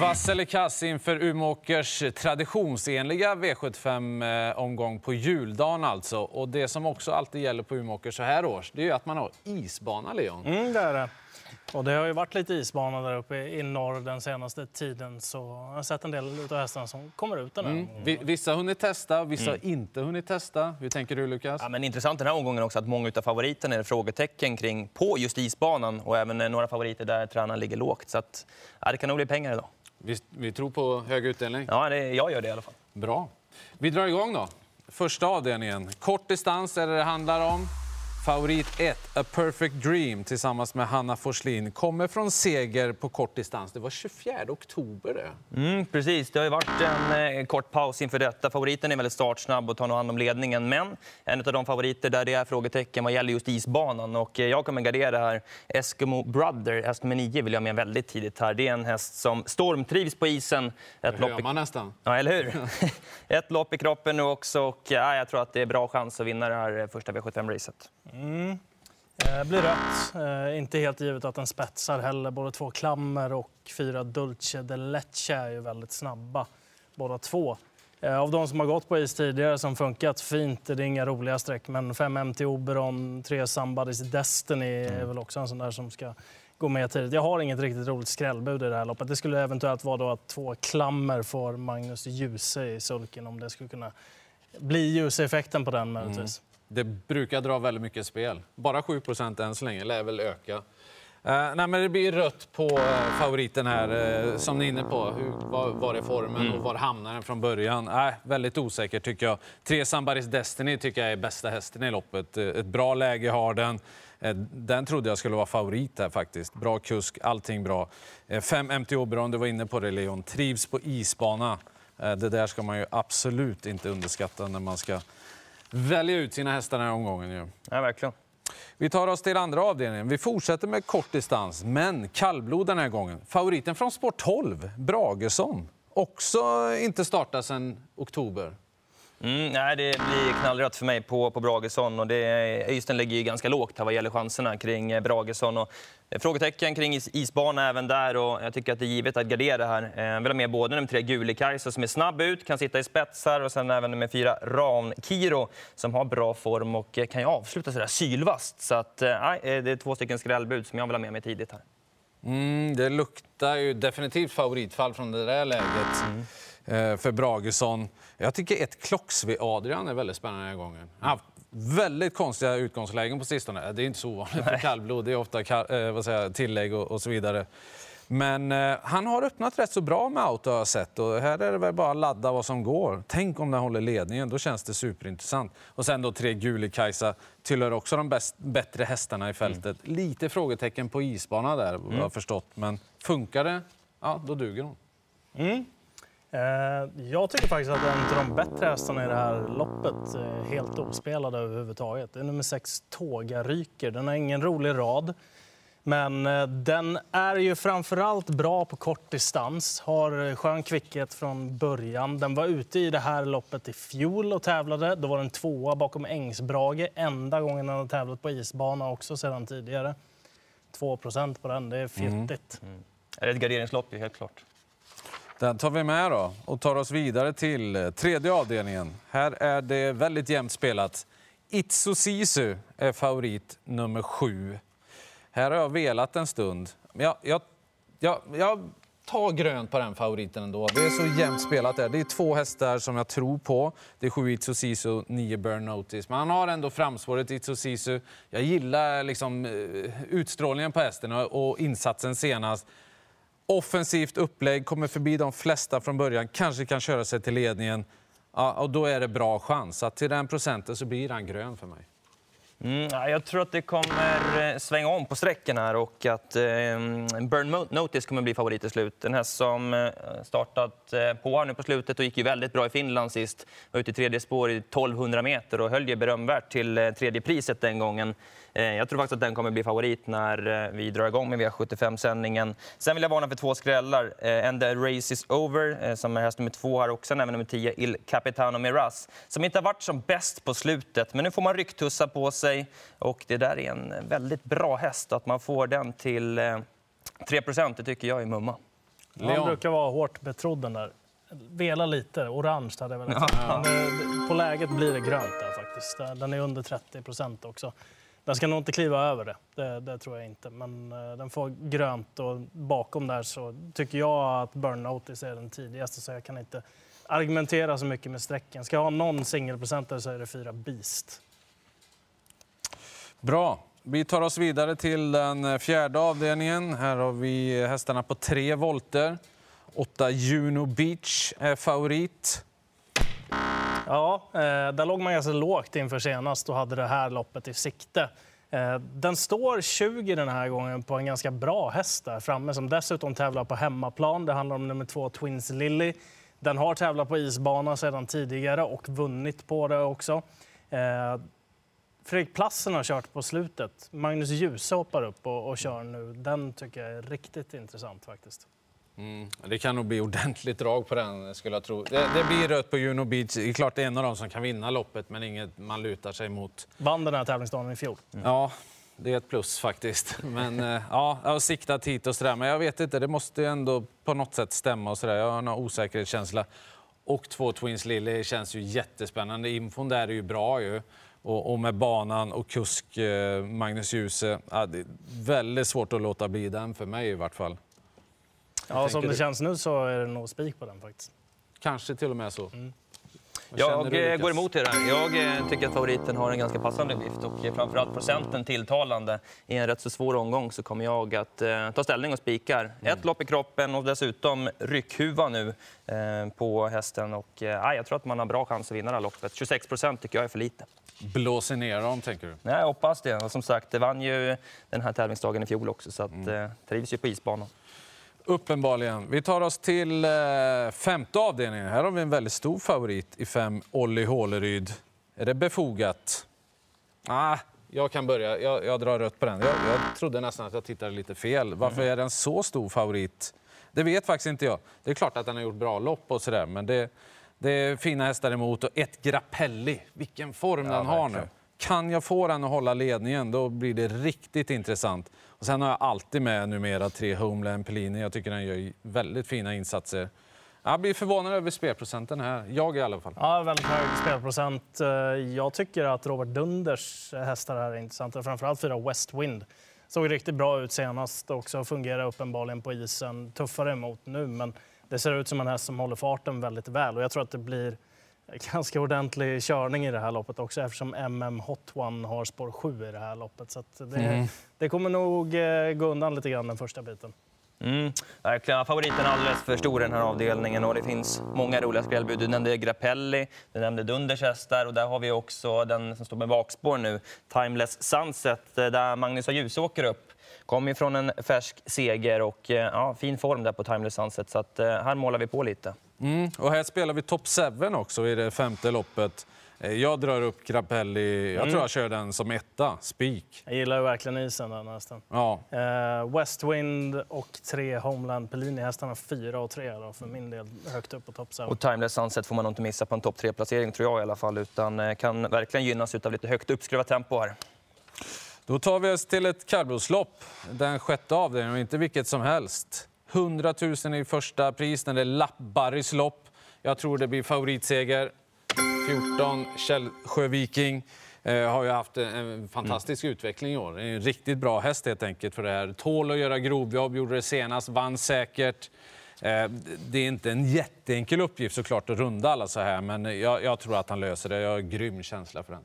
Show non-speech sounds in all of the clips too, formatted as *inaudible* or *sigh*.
Vass eller kass inför Umeåkers traditionsenliga V75-omgång på juldagen alltså. Och det som också alltid gäller på Umeåker så här års, det är att man har isbana, Leon. Mm, det är det. Och det har ju varit lite isbana där uppe i norr den senaste tiden. Så jag har sett en del av hästarna som kommer ut den här mm. Vissa har hunnit testa, vissa har inte hunnit testa. Hur tänker du, Lukas? Ja, men intressant den här omgången också att många av favoriterna är frågetecken kring på just isbanan och även några favoriter där tränaren ligger lågt. Så att, ja, det kan nog bli pengar idag. Vi, vi tror på hög utdelning? Ja, det, jag gör det i alla fall. Bra. Vi drar igång då. Första avdelningen. Kort distans är det det handlar om. Favorit 1, A Perfect Dream, tillsammans med Hanna Forslin, kommer från seger på kort distans. Det var 24 oktober. Det. Mm, precis, det har varit en eh, kort paus inför detta. Favoriten är väldigt startsnabb och tar nog hand om ledningen. Men en av de favoriter där det är frågetecken vad gäller just isbanan. Och eh, jag kommer gardera här. Eskimo Brother, häst nummer 9, vill jag med väldigt tidigt här. Det är en häst som stormtrivs på isen. Ett det hör man nästan. Ja, eller hur? *laughs* Ett lopp i kroppen nu också. Och, ja, jag tror att det är bra chans att vinna det här eh, första V75-racet. Mm. Eh, blir rött. Eh, inte helt givet att den spetsar heller. Både två klammer och fyra Dulce de Lecce är ju väldigt snabba, båda två. Eh, av de som har gått på is tidigare som funkat fint, det är inga roliga streck, men 5 MT Oberon, 3 Somebody's Destiny är mm. väl också en sån där som ska gå med tidigt. Jag har inget riktigt roligt skrällbud i det här loppet. Det skulle eventuellt vara då att två klammer får Magnus Djuse i sulken om det skulle kunna bli Djuse-effekten på den möjligtvis. Mm. Det brukar dra väldigt mycket spel. Bara 7 än så länge, lär väl öka. Uh, nej, men det blir rött på uh, favoriten här, uh, som ni är inne på. Hur, var, var är formen mm. och var hamnar den från början? Uh, väldigt osäkert tycker jag. Tre Sambaris Destiny tycker jag är bästa hästen i loppet. ett bra läge har den. Den trodde jag skulle vara favorit här faktiskt. Bra kusk, allting bra. Fem MT Oberon, du var inne på det Leon. Trivs på isbana. Det där ska man ju absolut inte underskatta när man ska välja ut sina hästar den här omgången. Ju. Ja, verkligen. Vi tar oss till andra avdelningen. Vi fortsätter med kort distans, men kallblod den här gången. Favoriten från sport 12, Bragesson. Också inte startat sedan oktober. Mm, nej, det blir knallrött för mig på, på Bragesson. Och det, Öystein ligger ju ganska lågt här vad gäller chanserna kring eh, Bragesson. Och eh, frågetecken kring is, isbana även där. Och jag tycker att det är givet att gardera här. Eh, jag vill ha med både nummer tre Gulikajsa som är snabb ut, kan sitta i spetsar och sen även nummer fyra Ran Kiro som har bra form och kan ju avsluta sådär sylvast. Så att, nej, det är två stycken skrällbud som jag vill ha med mig tidigt här. Mm, det luktar ju definitivt favoritfall från det där läget. Mm. Eh, för Bragesson. Jag tycker ett Klocksve Adrian är väldigt spännande den här gången. Han har haft väldigt konstiga utgångslägen på sistone. Det är inte så ovanligt för kallblod. Det är ofta eh, vad säger, tillägg och, och så vidare. Men eh, han har öppnat rätt så bra med auto har jag sett. Och här är det väl bara att ladda vad som går. Tänk om den håller ledningen, då känns det superintressant. Och sen då tre Guli-Kajsa tillhör också de bäst, bättre hästarna i fältet. Mm. Lite frågetecken på isbana där, mm. jag har förstått. Men funkar det, ja då duger hon. Mm. Eh, jag tycker faktiskt att en av de bättre hästarna i det här loppet är helt ospelade överhuvudtaget. Det är nummer sex, Tåga Ryker. Den har ingen rolig rad. Men eh, den är ju framförallt bra på kort distans, har skön kvickhet från början. Den var ute i det här loppet i fjol och tävlade. Då var den tvåa bakom Ängsbrage. Enda gången den har tävlat på isbana också sedan tidigare. 2% på den, det är fjuttigt. Mm. Mm. Det är ett garderingslopp, helt klart. Den tar vi med då och tar oss vidare till eh, tredje avdelningen. Här är det väldigt jämnt spelat. Itsu Sisu är favorit nummer sju. Här har jag velat en stund. Jag, jag, jag, jag tar grönt på den favoriten ändå. Det är så jämnt spelat där. Det är två hästar som jag tror på. Det är sju Itsu Sisu, nio Burn Notice. Men han har ändå framspåret Itsu Sisu. Jag gillar liksom eh, utstrålningen på hästen och insatsen senast. Offensivt upplägg, kommer förbi de flesta från början, kanske kan köra sig till ledningen. Ja, och då är det bra chans. Att till den procenten så blir han grön för mig. Mm, jag tror att det kommer eh, svänga om på sträckan här och att eh, Burn Notice kommer bli favorit i slut. En häst som eh, startat eh, på här nu på slutet och gick ju väldigt bra i Finland sist. Var ute i tredje spår i 1200 meter och höll ju berömvärt till tredje priset den gången. Eh, jag tror faktiskt att den kommer bli favorit när eh, vi drar igång med V75-sändningen. Sen vill jag varna för två skrällar. Eh, And the race is over, som är häst nummer två här och sen även nummer 10, Il Capitano Miraz, som inte har varit som bäst på slutet. Men nu får man rycktussa på sig och det där är en väldigt bra häst. Att man får den till 3 det tycker jag är mumma. Han Leon. brukar vara hårt betrodd den där. Vela lite, orange hade jag velat eh, På läget blir det grönt där faktiskt. Den är under 30 procent också. Den ska nog inte kliva över det, det, det tror jag inte. Men eh, den får grönt och bakom där så tycker jag att Burn Notice är den tidigaste så jag kan inte argumentera så mycket med strecken. Ska jag ha någon singelprocentare så är det fyra Beast. Bra. Vi tar oss vidare till den fjärde avdelningen. Här har vi hästarna på tre volter. Åtta Juno Beach är favorit. Ja, eh, där låg man ganska lågt inför senast och hade det här loppet i sikte. Eh, den står 20 den här gången på en ganska bra häst där framme som dessutom tävlar på hemmaplan. Det handlar om nummer två Twins Lily. Den har tävlat på isbana sedan tidigare och vunnit på det också. Eh, Fredrik Plassen har kört på slutet. Magnus Djuse hoppar upp och, och kör nu. Den tycker jag är riktigt intressant faktiskt. Mm, det kan nog bli ordentligt drag på den, skulle jag tro. Det, det blir rött på Juno Beach. Det är klart det är en av dem som kan vinna loppet, men inget man lutar sig mot. Vann den här tävlingsdagen i fjol. Ja, det är ett plus faktiskt. *laughs* Men eh, ja, jag har siktat hit och sådär. Men jag vet inte, det måste ju ändå på något sätt stämma och sådär. Jag har en osäkerhetskänsla. Och två Twins Lily känns ju jättespännande. Infon där är ju bra ju. Och, och med banan och kusk eh, Magnus Djuse. Ja, det är väldigt svårt att låta bli den för mig i vart fall. Ja, som det du? känns nu så är det nog spik på den faktiskt. Kanske till och med så. Mm. Jag du, eh, går emot det där. Jag eh, tycker att favoriten har en ganska passande vift och framförallt procenten tilltalande. I en rätt så svår omgång så kommer jag att eh, ta ställning och spikar. Mm. Ett lopp i kroppen och dessutom ryckhuva nu eh, på hästen. Och, eh, jag tror att man har bra chans att vinna det här loppet. 26 procent tycker jag är för lite. Blåser ner dem, tänker du? Nej, jag hoppas det. Och som sagt, det vann ju den här tävlingsdagen i fjol också så att, Mm. eh, trivs ju på isbanan. Uppenbarligen. Vi tar oss till eh, femte avdelningen. Här har vi en väldigt stor favorit i fem, Olli Håleryd. Är det befogat? Ah, jag kan börja. Jag, jag drar rött på den. Jag, jag trodde nästan att jag tittade lite fel. Varför är den så stor favorit? Det vet faktiskt inte jag. Det är klart att den har gjort bra lopp och sådär, men det, det är fina hästar emot. Och ett Grappelli, vilken form den har nu. Kan jag få den att hålla ledningen, då blir det riktigt intressant. Och sen har jag alltid med numera tre Homeland Pellini. Jag tycker den gör väldigt fina insatser. Jag blir förvånad över spelprocenten här. Jag i alla fall. Ja, väldigt hög spelprocent. Eh, jag tycker att Robert Dunders hästar här är intressanta. Framförallt fyra West Wind. Såg riktigt bra ut senast också. Fungerar uppenbarligen på isen. Tuffare emot nu, men det ser ut som en häst som håller farten väldigt väl. Och jag tror att det blir ganska ordentlig körning i det här loppet också eftersom MM Hot One har spår 7 i det här loppet. Så det, det kommer nog eh, gå undan lite grann den första biten. Mm, verkligen. Favoriten alldeles för stor i den här avdelningen och det finns många roliga spelbud. Du nämnde Grappelli, du nämnde Dunders hästar och där har vi också den som står med bakspår nu, Timeless Sunset, eh, där Magnus Djuse åker upp. Kommer från en färsk seger och eh, ja, fin form där på Timeless Sunset så att, här målar vi på lite. Mm. Och här spelar vi top 7 också i det femte loppet. Eh, Jag drar upp Grappelli. Jag tror jag kör den som etta, spik. Jag gillar ju verkligen isen den hästen. Ja. Eh, West Wind och tre Homeland Pellini. Hästarna fyra och tre då, för min del högt upp på topp. Och Timeless Sunset får man nog inte missa på en topp 3-placering tror jag i alla fall utan eh, kan verkligen gynnas av lite högt uppskruvat tempo här. Då tar vi oss till ett kallblodslopp, den sjätte avdelningen, och inte vilket som helst. 100 000 i första pris när det är Lapp-Barrys lopp. Jag tror det blir favoritseger. 14, Källsjö Viking. Eh, har ju haft en, fantastisk utveckling i år. En riktigt bra häst helt enkelt för det här. Tål att göra grovjobb, gjorde det senast, vann säkert. Eh, det är inte en jätteenkel uppgift såklart att runda alla så här, men jag, jag tror att han löser det. Jag har grym känsla för den.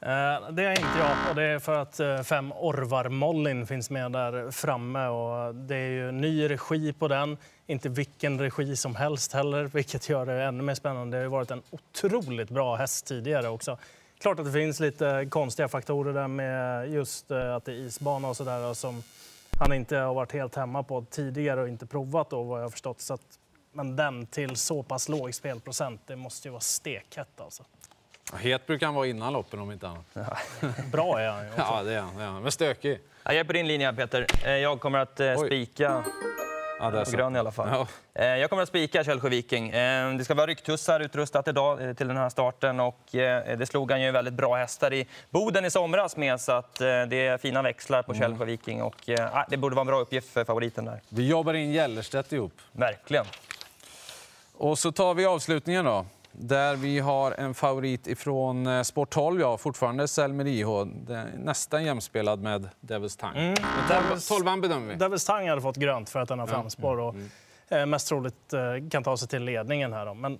Eh, det är inte jag och det är för att eh, fem Orvar Mollin finns med där framme och det är ju ny regi på den. Inte vilken regi som helst heller, vilket gör det ännu mer spännande. Det har ju varit en otroligt bra häst tidigare också. Klart att det finns lite konstiga faktorer där med just eh, att det är isbana och sådär som han inte har varit helt hemma på tidigare och inte provat då vad jag har förstått. Så att, men den till så pass låg spelprocent, det måste ju vara stekhett alltså. Het brukar han vara innan loppen om inte annat. *laughs* Bra är han ju. Ja, det är han. Det är han. Men stökig. Ja, Jag är på din linje Peter. Eh, Jag kommer att eh, spika Ja, det är grön i alla fall. Ja. Eh, Jag kommer att spika Källsjö Viking. Det ska vara rycktussar utrustat idag till den här starten. Och det slog han ju väldigt bra hästar i Boden i somras med. Så att det är fina växlar på Källsjö Viking. Och ah, det borde vara en bra uppgift för favoriten där. Vi jobbar in Gellerstedt ihop. Verkligen. Och så tar vi avslutningen då. Där vi har en favorit ifrån eh, Sport 12, ja, fortfarande Selmer IH. Nästan jämspelad med Devils Tang. Mm. Devils- 12 bedömer vi. Devils Tang hade fått grönt för att den har framspår och Mm. eh, mest troligt eh, kan ta sig till ledningen här. Då. Men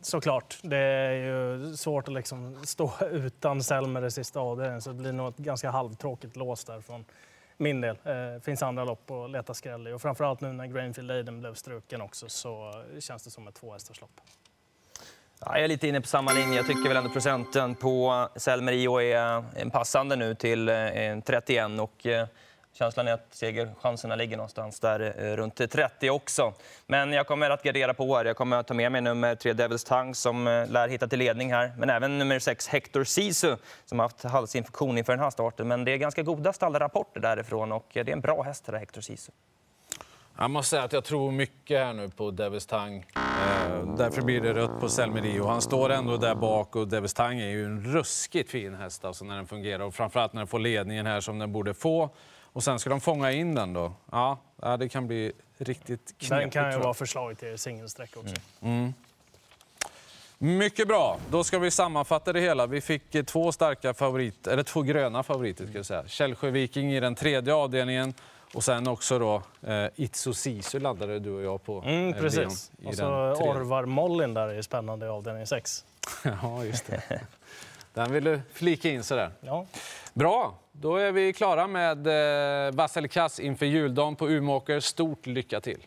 såklart, det är ju svårt att liksom stå *laughs* utan Selmer i sista avdelningen så det blir nog ett ganska halvtråkigt lås där från min del. Det finns andra lopp att leta skräll i och framförallt nu när Grainfield Aiden blev struken också så känns det som ett tvåhästarslopp. Ja, jag är lite inne på samma linje. Jag tycker väl ändå procenten på Selmerio är passande nu till eh, 31. Och eh, känslan är att segerchanserna ligger någonstans där eh, runt 30 också. Men jag kommer att gardera på här. Jag kommer att ta med mig nummer 3 Devils Tang som lär hitta till ledning här. Men även nummer 6 Hector Sisu som har haft halsinfektion inför den här starten. Men det är ganska goda stallrapporter därifrån och det är en bra häst det där Hector Sisu. Jag måste säga att jag tror mycket här nu på Devils Tang. Eh, därför blir det rött på Selmer och Han står ändå där bak och Devils Tang är ju en ruskigt fin häst alltså när den fungerar. Och framförallt när den får ledningen här som den borde få. Och sen ska de fånga in den då. Ja, det kan bli riktigt knepigt. Den kan ju vara förslag till singelsträck också. Mycket bra. Då ska vi sammanfatta det hela. Vi fick eh, två starka favoriter, eller två gröna favoriter ska jag säga. Källsjö Viking i den tredje avdelningen och sen också då eh, Itso Sisu laddade du och jag på. Mm, eh, precis. I Och så. Orvar Mollin där är spännande i avdelning 6. *laughs* ja, just det. Den vill du flika in sådär. Ja. Bra, då är vi klara med eh, Vassel Kass inför juldagen på Umeåker. Stort lycka till!